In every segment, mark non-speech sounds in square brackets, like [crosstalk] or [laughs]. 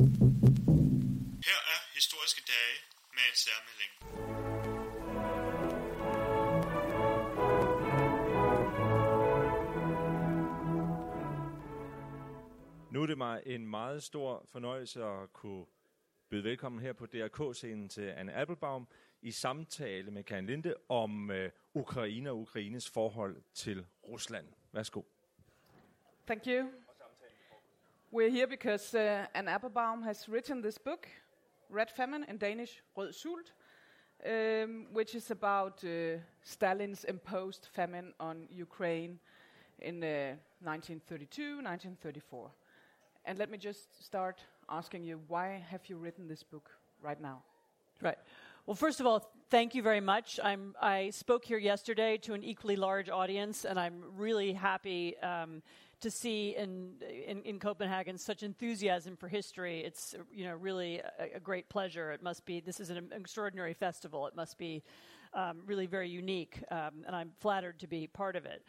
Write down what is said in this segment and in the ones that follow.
Her er historiske dage med en særmelding. Nu er det mig en meget stor fornøjelse at kunne byde velkommen her på DRK-scenen til Anne Appelbaum i samtale med Karen Linde om øh, Ukraine og Ukraines forhold til Rusland. Værsgo. Thank you. We're here because uh, Anne Applebaum has written this book, Red Famine in Danish, Rød Sult, um, which is about uh, Stalin's imposed famine on Ukraine in uh, 1932, 1934. And let me just start asking you, why have you written this book right now? Right. Well, first of all, thank you very much. I'm, I spoke here yesterday to an equally large audience, and I'm really happy um, to see in, in, in, Copenhagen such enthusiasm for history. It's you know really a, a, great pleasure. It must be. This is an extraordinary festival. It must be um, really very unique, um, and I'm flattered to be part of it.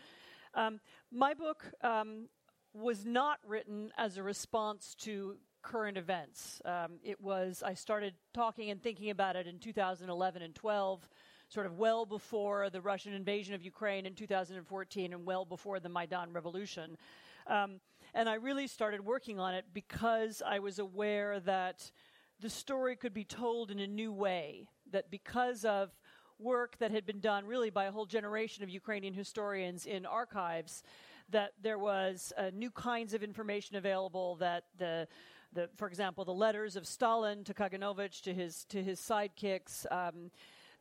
Um, my book um, was not written as a response to current events. Um, it was, I started talking and thinking about it in 2011 and 12, sort of well before the Russian invasion of Ukraine in 2014 and well before the Maidan revolution. Um, and I really started working on it because I was aware that the story could be told in a new way, that because of work that had been done really by a whole generation of Ukrainian historians in archives, that there was uh, new kinds of information available, that the the, for example, the letters of Stalin to Kaganovich to his to his sidekicks. Um,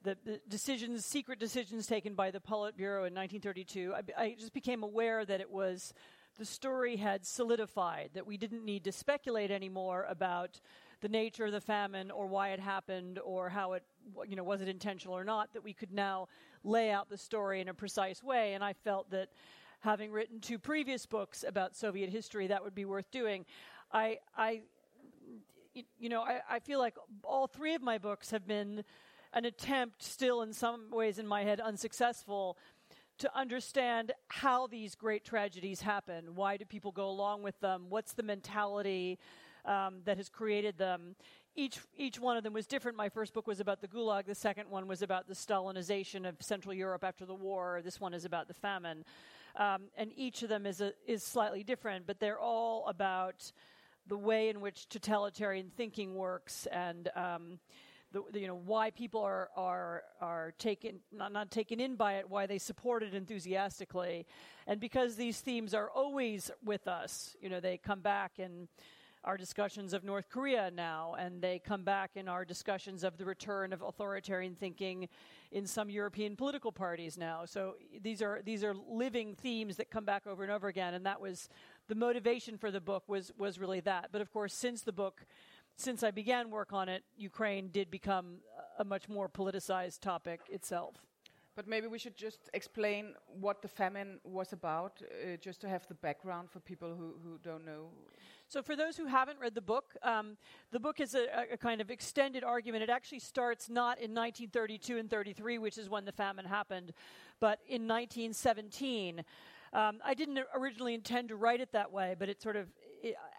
the, the, decisions, secret decisions taken by the Politburo in 1932, I, I just became aware that it was the story had solidified, that we didn't need to speculate anymore about the nature of the famine or why it happened or how it, you know, was it intentional or not, that we could now lay out the story in a precise way. And I felt that having written two previous books about Soviet history, that would be worth doing. I, I, you know, I, I feel like all three of my books have been an attempt, still in some ways in my head unsuccessful, to understand how these great tragedies happen. Why do people go along with them? What's the mentality um, that has created them? Each, each one of them was different. My first book was about the Gulag. The second one was about the Stalinization of Central Europe after the war. This one is about the famine. Um, and each of them is, a, is slightly different, but they're all about the way in which totalitarian thinking works and um, the, the, you know why people are are are taken not not taken in by it, why they support it enthusiastically, and because these themes are always with us, you know they come back in our discussions of North Korea now, and they come back in our discussions of the return of authoritarian thinking in some European political parties now. So these are these are living themes that come back over and over again, and that was the motivation for the book was was really that. But of course, since the book, since I began work on it, Ukraine did become a much more politicized topic itself. But maybe we should just explain what the famine was about, uh, just to have the background for people who, who don't know. So, for those who haven't read the book, um, the book is a, a, kind of extended argument. It actually starts not in 1932 and 33, which is when the famine happened, but in 1917. Um, I didn't originally intend to write it that way, but it sort of,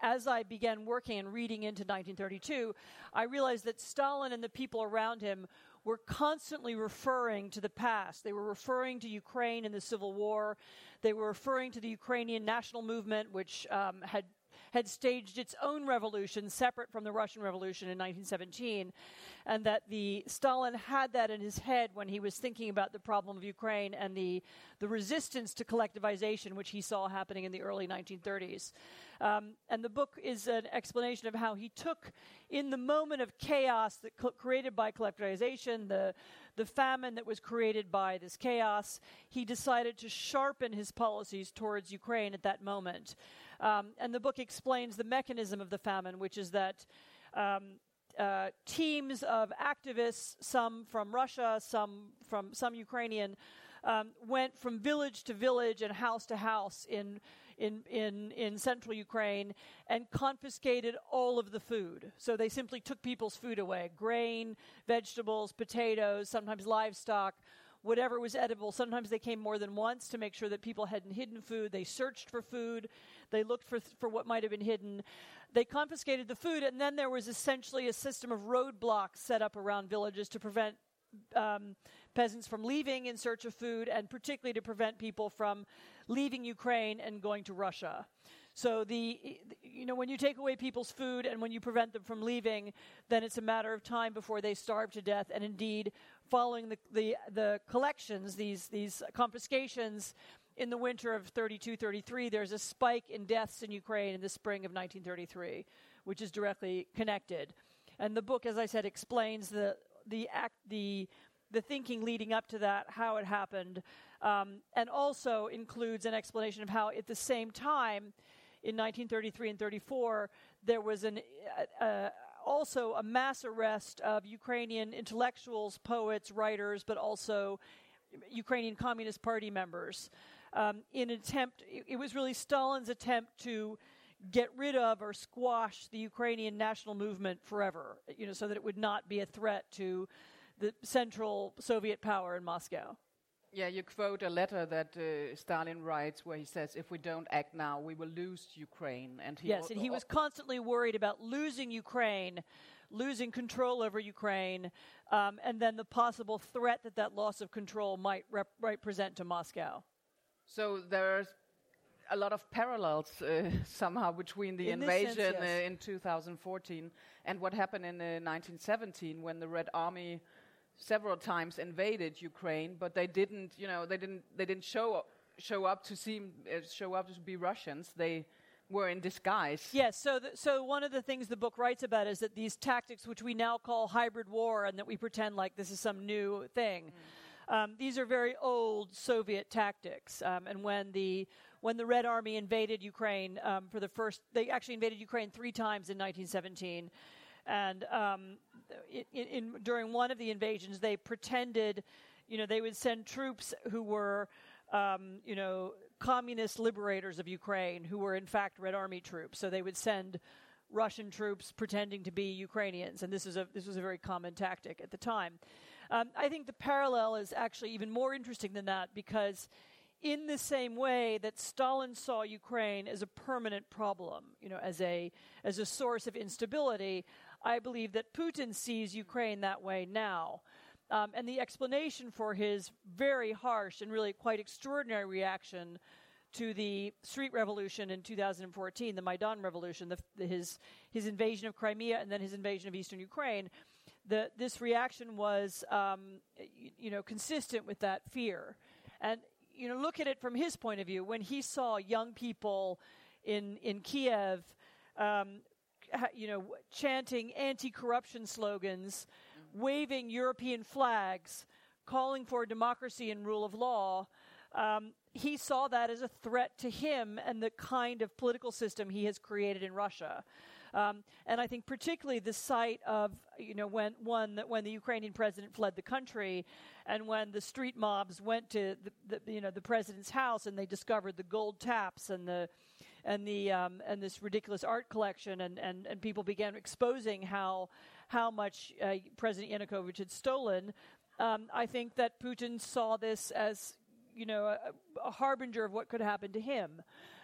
as I began working and reading into 1932, I realized that Stalin and the people around him were constantly referring to the past. They were referring to Ukraine in the Civil War. They were referring to the Ukrainian national movement, which um, had had staged its own revolution separate from the Russian Revolution in 1917, and that the Stalin had that in his head when he was thinking about the problem of Ukraine and the the resistance to collectivization, which he saw happening in the early 1930s. Um, and the book is an explanation of how he took, in the moment of chaos that cl- created by collectivization, the the famine that was created by this chaos, he decided to sharpen his policies towards Ukraine at that moment. Um, and the book explains the mechanism of the famine, which is that um, uh, teams of activists, some from Russia, some from some Ukrainian, um, went from village to village and house to house in, in, in, in central Ukraine and confiscated all of the food. So they simply took people's food away grain, vegetables, potatoes, sometimes livestock, whatever was edible. Sometimes they came more than once to make sure that people hadn't hidden food. They searched for food. They looked for, for what might have been hidden. They confiscated the food, and then there was essentially a system of roadblocks set up around villages to prevent um, peasants from leaving in search of food, and particularly to prevent people from leaving Ukraine and going to Russia. So the you know when you take away people's food and when you prevent them from leaving, then it's a matter of time before they starve to death. And indeed, following the the, the collections, these these confiscations in the winter of 32 33, there's a spike in deaths in Ukraine in the spring of 1933, which is directly connected. And the book, as I said, explains the the act the the thinking leading up to that, how it happened, um, and also includes an explanation of how, at the same time, in 1933 and 34, there was an, uh, uh, also a mass arrest of Ukrainian intellectuals, poets, writers, but also Ukrainian Communist Party members. Um, in attempt, it, it was really Stalin's attempt to get rid of or squash the Ukrainian national movement forever, you know, so that it would not be a threat to the central Soviet power in Moscow. Yeah, you quote a letter that uh, Stalin writes where he says, "If we don't act now, we will lose Ukraine." And he yes, and he was constantly worried about losing Ukraine, losing control over Ukraine, um, and then the possible threat that that loss of control might rep- might present to Moscow. So there's a lot of parallels uh, [laughs] somehow between the in invasion sense, yes. uh, in 2014 and what happened in 1917 uh, when the Red Army several times invaded Ukraine, but they didn't, you know, they didn't, they didn't show up, show up to seem, uh, show up to be Russians. They were in disguise. Yes. So, so one of the things the book writes about is that these tactics, which we now call hybrid war, and that we pretend like this is some new thing. Mm. Um, these are very old Soviet tactics, um, and when the when the Red Army invaded Ukraine um, for the first, they actually invaded Ukraine three times in 1917 and um, in, in, during one of the invasions, they pretended, you know, they would send troops who were, um, you know, communist liberators of Ukraine, who were in fact Red Army troops. So they would send Russian troops pretending to be Ukrainians, and this is a this was a very common tactic at the time. Um, I think the parallel is actually even more interesting than that because in the same way that Stalin saw Ukraine as a permanent problem, you know, as a as a source of instability, I believe that Putin sees Ukraine that way now. Um, and the explanation for his very harsh and really quite extraordinary reaction to the street revolution in 2014, the Maidan revolution, the, the, his, his invasion of Crimea and then his invasion of eastern Ukraine, the, this reaction was, um, you, you know, consistent with that fear. And, you know, look at it from his point of view. When he saw young people in, in Kiev um, you know, chanting anti-corruption slogans, mm-hmm. waving European flags, calling for democracy and rule of law. Um, he saw that as a threat to him and the kind of political system he has created in Russia. Um, and I think particularly the sight of, you know, when, one, that when the Ukrainian president fled the country and when the street mobs went to the, the, you know, the president's house and they discovered the gold taps and the, and the um, and this ridiculous art collection, and, and, and people began exposing how how much uh, President Yanukovych had stolen. Um, I think that Putin saw this as you know a, a harbinger of what could happen to him,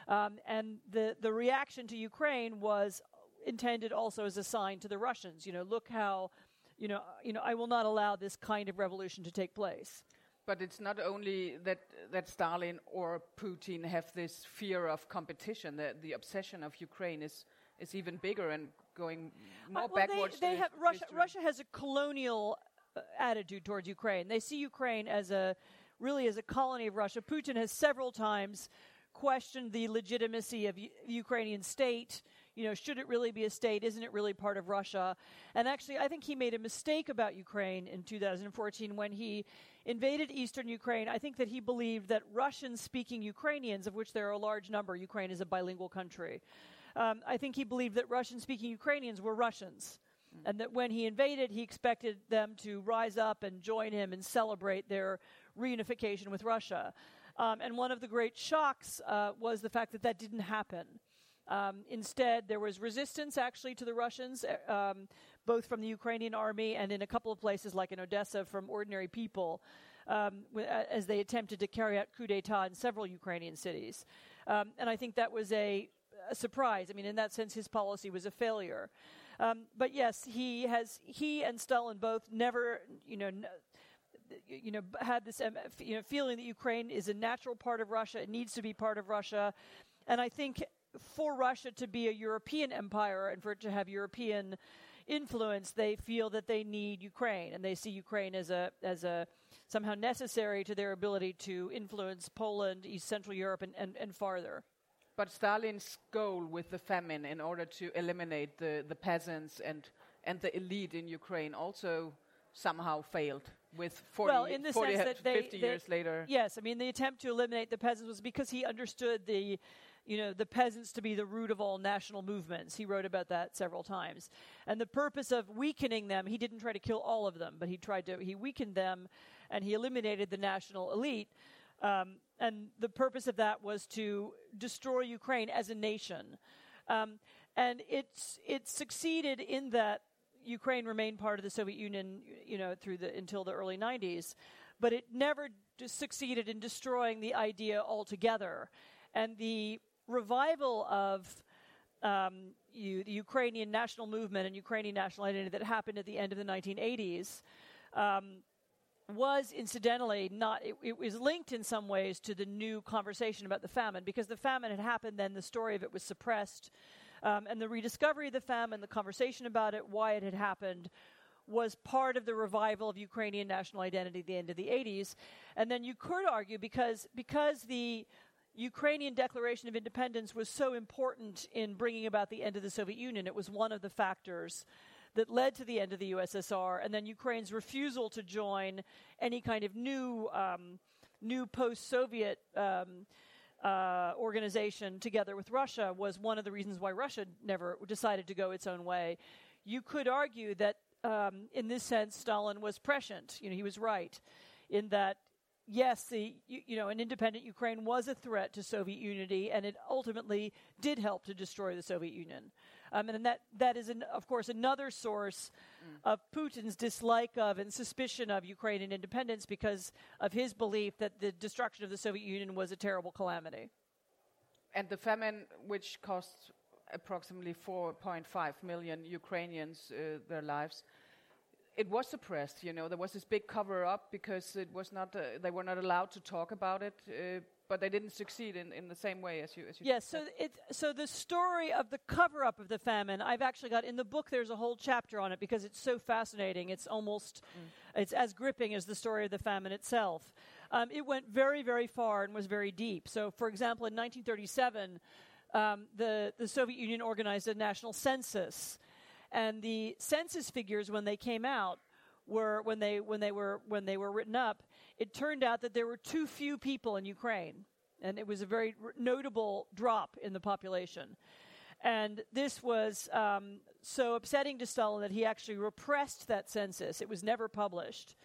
um, and the the reaction to Ukraine was intended also as a sign to the Russians. You know, look how you know you know I will not allow this kind of revolution to take place. But it's not only that that Stalin or Putin have this fear of competition. The, the obsession of Ukraine is is even bigger and going more uh, well, backwards. They, they have Russia. Russia has a colonial uh, attitude towards Ukraine. They see Ukraine as a really as a colony of Russia. Putin has several times questioned the legitimacy of the Ukrainian state you know, should it really be a state? Isn't it really part of Russia? And actually, I think he made a mistake about Ukraine in 2014 when he invaded eastern Ukraine. I think that he believed that Russian speaking Ukrainians, of which there are a large number, Ukraine is a bilingual country. Um, I think he believed that Russian speaking Ukrainians were Russians. And that when he invaded, he expected them to rise up and join him and celebrate their reunification with Russia. Um, and one of the great shocks uh, was the fact that that didn't happen. Um, instead, there was resistance actually to the Russians, uh, um, both from the Ukrainian army and in a couple of places like in Odessa from ordinary people, um, as they attempted to carry out coup d'etat in several Ukrainian cities. Um, and I think that was a a surprise. I mean, in that sense, his policy was a failure. Um, but yes, he has he and Stalin both never, you know. You know, had this um, you know feeling that Ukraine is a natural part of Russia. It needs to be part of Russia, and I think for Russia to be a European empire and for it to have European influence, they feel that they need Ukraine, and they see Ukraine as a as a somehow necessary to their ability to influence Poland, East Central Europe, and, and, and farther. But Stalin's goal with the famine, in order to eliminate the, the peasants and and the elite in Ukraine, also somehow failed. With 40, well, in the 40 sense that they, 50 they- years later, Yes, I mean the attempt to eliminate the peasants was because he understood the, you know, the peasants to be the root of all national movements. He wrote about that several times, and the purpose of weakening them, he didn't try to kill all of them, but he tried to he weakened them, and he eliminated the national elite. Um, and the purpose of that was to destroy Ukraine as a nation. Um, and it's it succeeded in that Ukraine remained part of the Soviet Union, you know, through the until the early 90s, but it never succeeded in destroying the idea altogether. And the revival of um, you, the Ukrainian national movement and Ukrainian national identity that happened at the end of the 1980s um, was incidentally not it, it was linked in some ways to the new conversation about the famine because the famine had happened then the story of it was suppressed um, and the rediscovery of the famine the conversation about it why it had happened was part of the revival of Ukrainian national identity at the end of the 80s and then you could argue because because the Ukrainian Declaration of Independence was so important in bringing about the end of the Soviet Union it was one of the factors that led to the end of the USSR, and then Ukraine's refusal to join any kind of new, um, new post-Soviet um, uh, organization together with Russia was one of the reasons why Russia never decided to go its own way. You could argue that, um, in this sense, Stalin was prescient. You know, he was right in that. Yes, the you, you know an independent Ukraine was a threat to Soviet unity, and it ultimately did help to destroy the Soviet Union. Um, and that, that is, an, of course, another source of Putin's dislike of and suspicion of Ukrainian independence because of his belief that the destruction of the Soviet Union was a terrible calamity. and the famine, which cost approximately 4.5 million Ukrainians uh, their lives, it was suppressed. You know, there was this big cover up because it was not. Uh, they were not allowed to talk about it. Uh, but they didn't succeed in, in the same way as you. As you Yes, so it so the story of the cover up of the famine, I've actually got in the book. There's a whole chapter on it because it's so fascinating. It's almost it's as gripping as the story of the famine itself. Um, it went very very far and was very deep. So, for example, in 1937, um, the the Soviet Union organized a national census, and the census figures when they came out were when they when they were when they were written up, it turned out that there were too few people in Ukraine, and it was a very notable drop in the population. And this was um, so upsetting to Stalin that he actually repressed that census. It was never published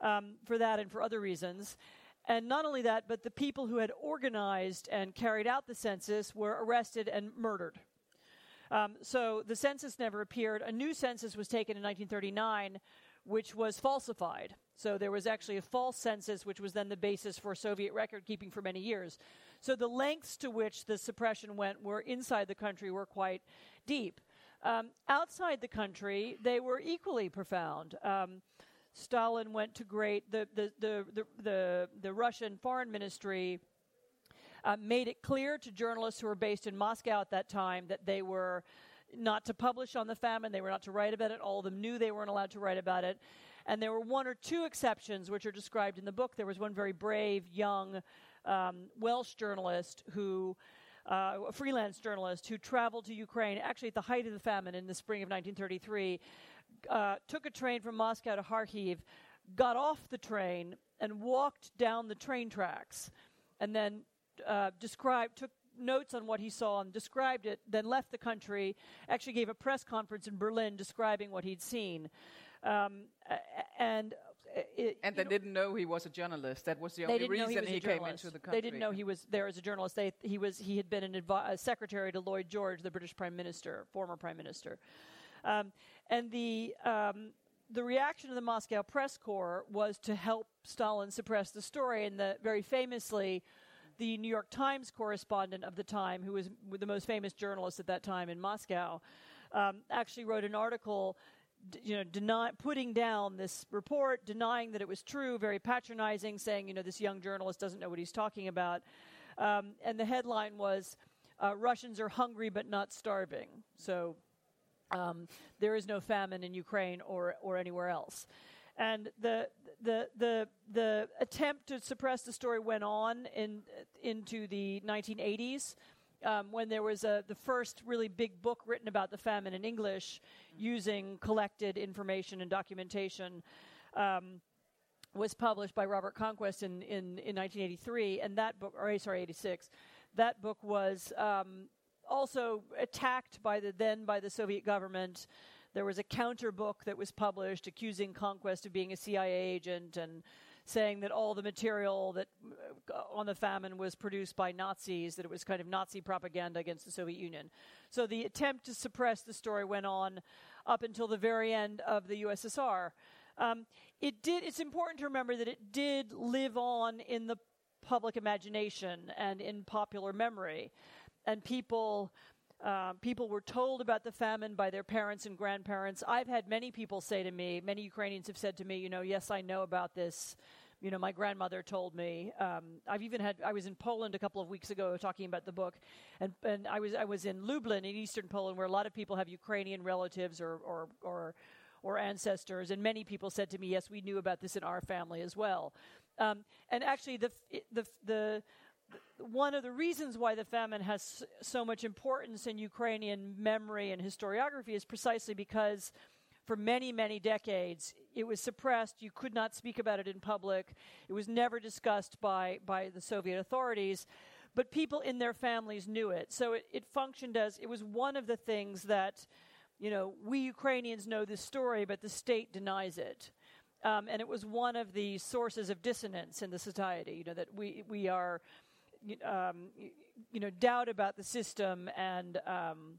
um, for that and for other reasons. And not only that, but the people who had organized and carried out the census were arrested and murdered. Um, so the census never appeared. A new census was taken in 1939, which was falsified. So there was actually a false census, which was then the basis for Soviet record keeping for many years. So the lengths to which the suppression went were inside the country were quite deep. Um, outside the country, they were equally profound. Um, Stalin went to great the the the the, the, the Russian foreign ministry uh, made it clear to journalists who were based in Moscow at that time that they were not to publish on the famine, they were not to write about it. All of them knew they weren't allowed to write about it. And there were one or two exceptions, which are described in the book. There was one very brave, young um, Welsh journalist who. Uh, a freelance journalist who traveled to Ukraine, actually at the height of the famine in the spring of 1933, uh, took a train from Moscow to Kharkiv, got off the train, and walked down the train tracks, and then uh, described, took notes on what he saw and described it, then left the country, actually gave a press conference in Berlin describing what he'd seen. Um, and it, and they know, didn't know he was a journalist. That was the only reason he a came into the country. They didn't know he was there as a journalist. They, he was he had been an advi- a secretary to Lloyd George, the British Prime Minister, former Prime Minister, um, and the. Um, the reaction of the Moscow press corps was to help Stalin suppress the story, and the, very famously, the New York Times correspondent of the time, who was the most famous journalist at that time in Moscow, um, actually wrote an article you know, deny, putting down this report, denying that it was true, very patronizing, saying, you know, this young journalist doesn't know what he's talking about. Um, and the headline was, uh, Russians are hungry but not starving. So um, there is no famine in Ukraine or, or anywhere else. And the, the, the, the attempt to suppress the story went on in, into the 1980s um, when there was a, the first really big book written about the famine in English using collected information and documentation. Um, was published by Robert Conquest in, in, in 1983, and that book, or sorry, 86. That book was um, also attacked by the then by the Soviet government. There was a counter book that was published accusing Conquest of being a CIA agent and saying that all the material that uh, on the famine was produced by Nazis, that it was kind of Nazi propaganda against the Soviet Union. So the attempt to suppress the story went on up until the very end of the USSR. Um, it did. It's important to remember that it did live on in the public imagination and in popular memory, and people. Uh, people were told about the famine by their parents and grandparents. I've had many people say to me, many Ukrainians have said to me, you know, yes, I know about this. You know, my grandmother told me. Um, I've even had. I was in Poland a couple of weeks ago talking about the book, and and I was I was in Lublin in eastern Poland, where a lot of people have Ukrainian relatives or or or or ancestors, and many people said to me, "Yes, we knew about this in our family as well." Um, and actually, the the the one of the reasons why the famine has so much importance in Ukrainian memory and historiography is precisely because for many, many decades it was suppressed. You could not speak about it in public. It was never discussed by, by the Soviet authorities. But people in their families knew it. So it, it functioned as it was one of the things that, you know, we Ukrainians know this story, but the state denies it. Um, and it was one of the sources of dissonance in the society, you know, that we, we are um, you know, doubt about the system and um,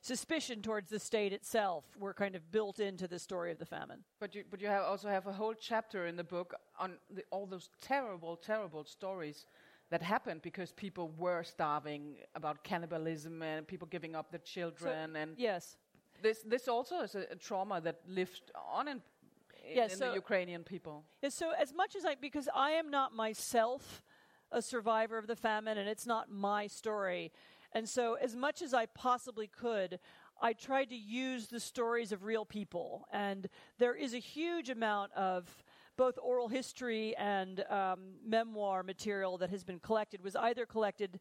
suspicion towards the state itself were kind of built into the story of the famine. But you, but you have also have a whole chapter in the book on the, all those terrible, terrible stories that happened because people were starving, about cannibalism and people giving up their children, so, and yes, this this also is a, a trauma that lived on in, in, yes, in so the Ukrainian people. Yeah, so as much as I, because I am not myself a survivor of the famine, and it's not my story. And so, as much as I possibly could, I tried to use the stories of real people. And there is a huge amount of both oral history and um, memoir material that has been collected, was either collected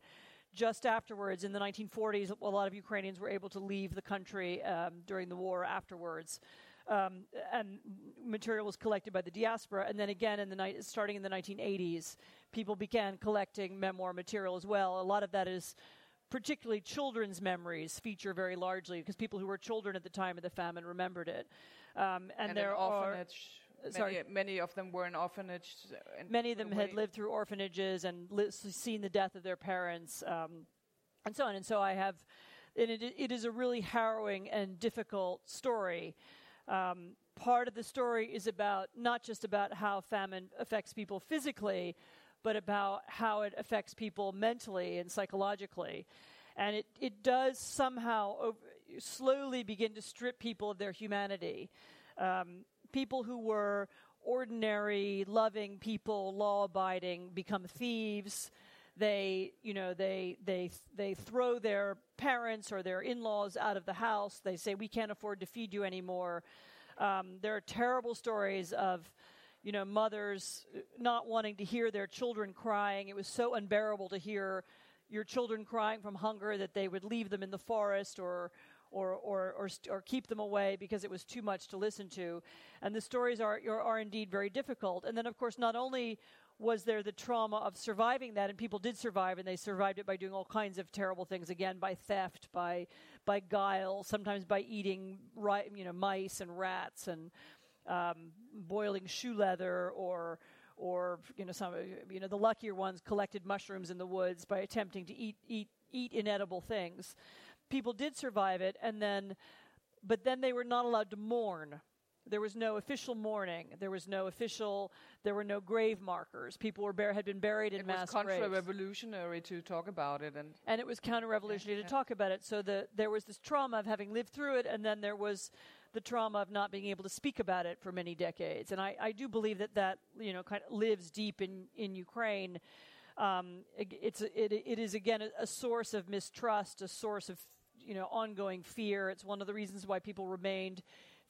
just afterwards in the 1940s. A lot of Ukrainians were able to leave the country um, during the war afterwards. Um, and material was collected by the diaspora, and then again in the ni- starting in the 1980s, people began collecting memoir material as well. A lot of that is particularly children's memories feature very largely because people who were children at the time of the famine remembered it. Um, and, and there orphanage. are sorry. Many, many, of them were in orphanage. Many of them had lived through orphanages and li- seen the death of their parents, um, and so on. And so I have, and it, it is a really harrowing and difficult story. Um, part of the story is about not just about how famine affects people physically, but about how it affects people mentally and psychologically. And it, it does somehow over, slowly begin to strip people of their humanity. Um, people who were ordinary, loving people, law abiding, become thieves. They, you know, they, they, they throw their parents or their in laws out of the house. They say, We can't afford to feed you anymore. Um, there are terrible stories of you know, mothers not wanting to hear their children crying. It was so unbearable to hear your children crying from hunger that they would leave them in the forest or or, or, or, or, keep them away because it was too much to listen to. And the stories are, are indeed very difficult. And then, of course, not only was there the trauma of surviving that, and people did survive, and they survived it by doing all kinds of terrible things again, by theft, by by guile, sometimes by eating you know mice and rats and um, boiling shoe leather or or you know some you know the luckier ones collected mushrooms in the woods by attempting to eat eat eat inedible things. People did survive it, and then, but then they were not allowed to mourn. There was no official mourning. There was no official. There were no grave markers. People were bur- had been buried in It mass was graves, contra-revolutionary to talk about it, and and it was counter-revolutionary to talk about it. So the there was this trauma of having lived through it, and then there was the trauma of not being able to speak about it for many decades. And I, I do believe that that you know kind of lives deep in in Ukraine. Um, it, it's it, it is again a, a source of mistrust, a source of you know ongoing fear. It's one of the reasons why people remained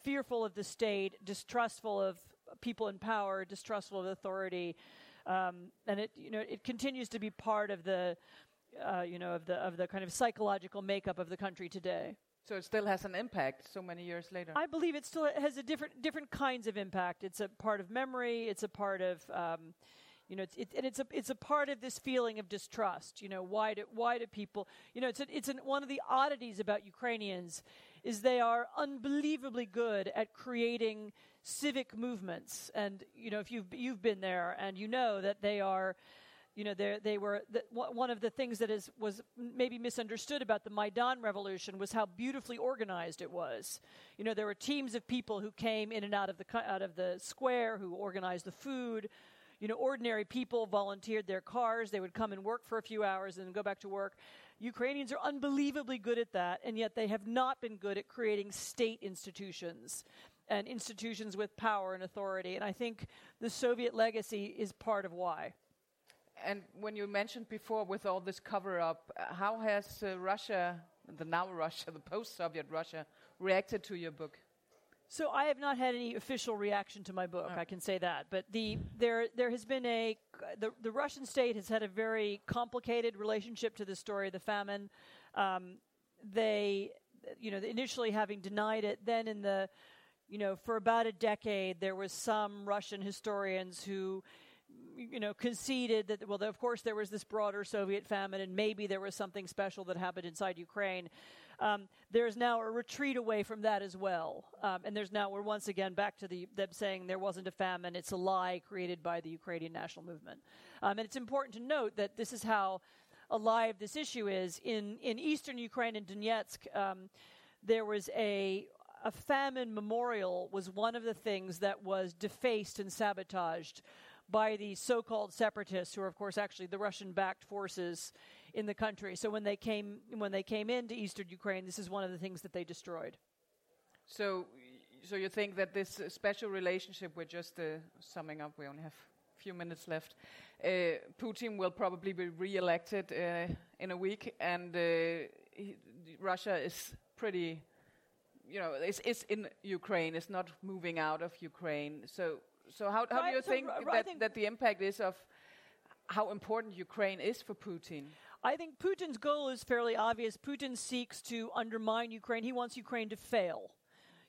fearful of the state, distrustful of people in power, distrustful of authority, um, and it you know it continues to be part of the uh, you know of the of the kind of psychological makeup of the country today. so it still has an impact so many years later. I believe it still has a different different kinds of impact. It's a part of memory. It's a part of um, you know, it's it, and it's a it's a part of this feeling of distrust. You know, why do why do people? You know, it's a, it's an, one of the oddities about Ukrainians is they are unbelievably good at creating civic movements. And you know, if you've you've been there and you know that they are you know, they were the, one one of the things that is was maybe misunderstood about the Maidan revolution was how beautifully organized it was. You know, there were teams of people who came in and out of the out of the square, who organized the food. You know, ordinary people volunteered their cars. They would come and work for a few hours and then go back to work. Ukrainians are unbelievably good at that, and yet they have not been good at creating state institutions and institutions with power and authority. And I think the Soviet legacy is part of why. And when you mentioned before with all this cover up, how has uh, Russia, the now Russia, [laughs] the post Soviet Russia, reacted to your book? So I have not had any official reaction to my book. I can say that, but the there there has been a the the Russian state has had a very complicated relationship to the story of the famine. Um, they, you know, initially having denied it, then in the, you know, for about a decade there was some Russian historians who you know, conceded that, well, of course, there was this broader Soviet famine, and maybe there was something special that happened inside Ukraine. Um, there's now a retreat away from that as well. Um, and there's now, we're once again back to the, them saying there wasn't a famine. It's a lie created by the Ukrainian national movement. Um, and it's important to note that this is how alive this issue is. In, in eastern Ukraine, in Donetsk, um, there was a a famine memorial was one of the things that was defaced and sabotaged by the so-called separatists, who are of course actually the Russian-backed forces in the country. So when they came when they came into eastern Ukraine, this is one of the things that they destroyed. So, so you think that this special relationship, we're just uh, summing up, we only have a few minutes left. Uh, Putin will probably be re-elected uh, in a week, and uh, he, Russia is pretty, you know, it's, it's in Ukraine. It's not moving out of Ukraine. So, so how, how do you so think r- I that, think- that the impact is of how important Ukraine is for Putin? I think Putin's goal is fairly obvious. Putin seeks to undermine Ukraine. He wants Ukraine to fail.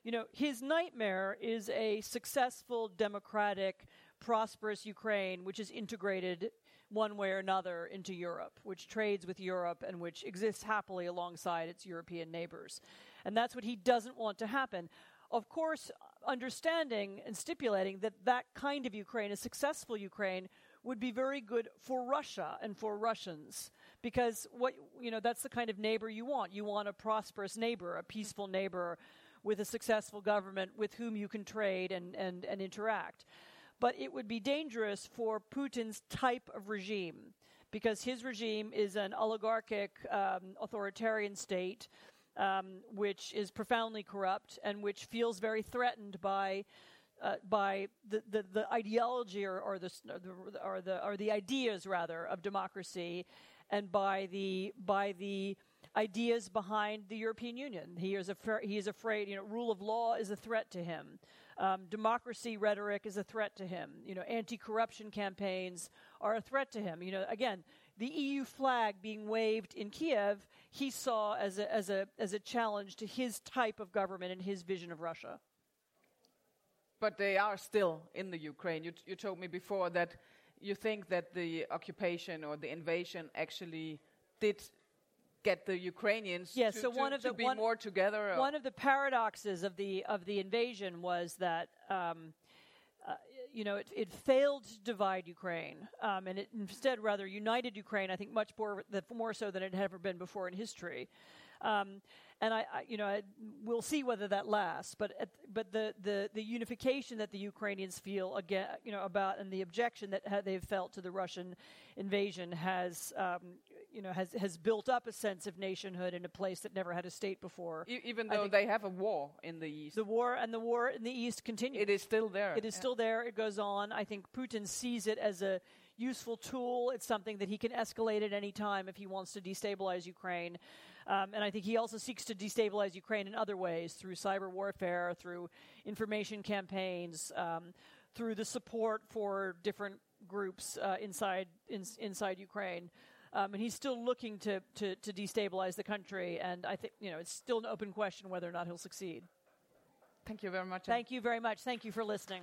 You know, his nightmare is a successful, democratic, prosperous Ukraine, which is integrated one way or another into Europe, which trades with Europe and which exists happily alongside its European neighbors. And that's what he doesn't want to happen. Of course, understanding and stipulating that that kind of Ukraine, a successful Ukraine, would be very good for Russia and for Russians because what you know that's the kind of neighbor you want. You want a prosperous neighbor, a peaceful neighbor with a successful government with whom you can trade and, and, and interact. But it would be dangerous for Putin's type of regime because his regime is an oligarchic um, authoritarian state um, which is profoundly corrupt and which feels very threatened by uh, by the, the, the ideology or, or, the, or the or the ideas rather of democracy, and by the by the ideas behind the European Union. He is afraid. He is afraid. You know, rule of law is a threat to him. Um, democracy rhetoric is a threat to him. You know, anti-corruption campaigns are a threat to him. You know, again, the EU flag being waved in Kiev, he saw as a as a as a challenge to his type of government and his vision of Russia. But they are still in the Ukraine. You, you told me before that you think that the occupation or the invasion actually did get the Ukrainians Yeah, to, so to- one of to the- be one- more together. or- One of the paradoxes of the of the invasion was that um, you know it, it failed to divide Ukraine, um, and it instead rather united Ukraine. I think much more the, more so than it had ever been before in history. Um, and I, I you know, I, we'll see whether that lasts. But at, but the, the the unification that the Ukrainians feel again, you know, about and the objection that ha- they've felt to the Russian invasion has. Um, you know, has has built up a sense of nationhood in a place that never had a state before. E- even though they have a war in the east, The war and the war in the east continues. it is still there. It is Yeah. still there. It goes on. I think Putin sees it as a useful tool. It's something that he can escalate at any time if he wants to destabilize Ukraine. Um, and I think he also seeks to destabilize Ukraine in other ways through cyber warfare, through information campaigns, um, through the support for different groups uh, inside in, inside Ukraine. Um, and he's still looking to, to, to destabilize the country. And I think you know it's still an open question whether or not he'll succeed. Thank you very much. Thank you very much. Thank you for listening.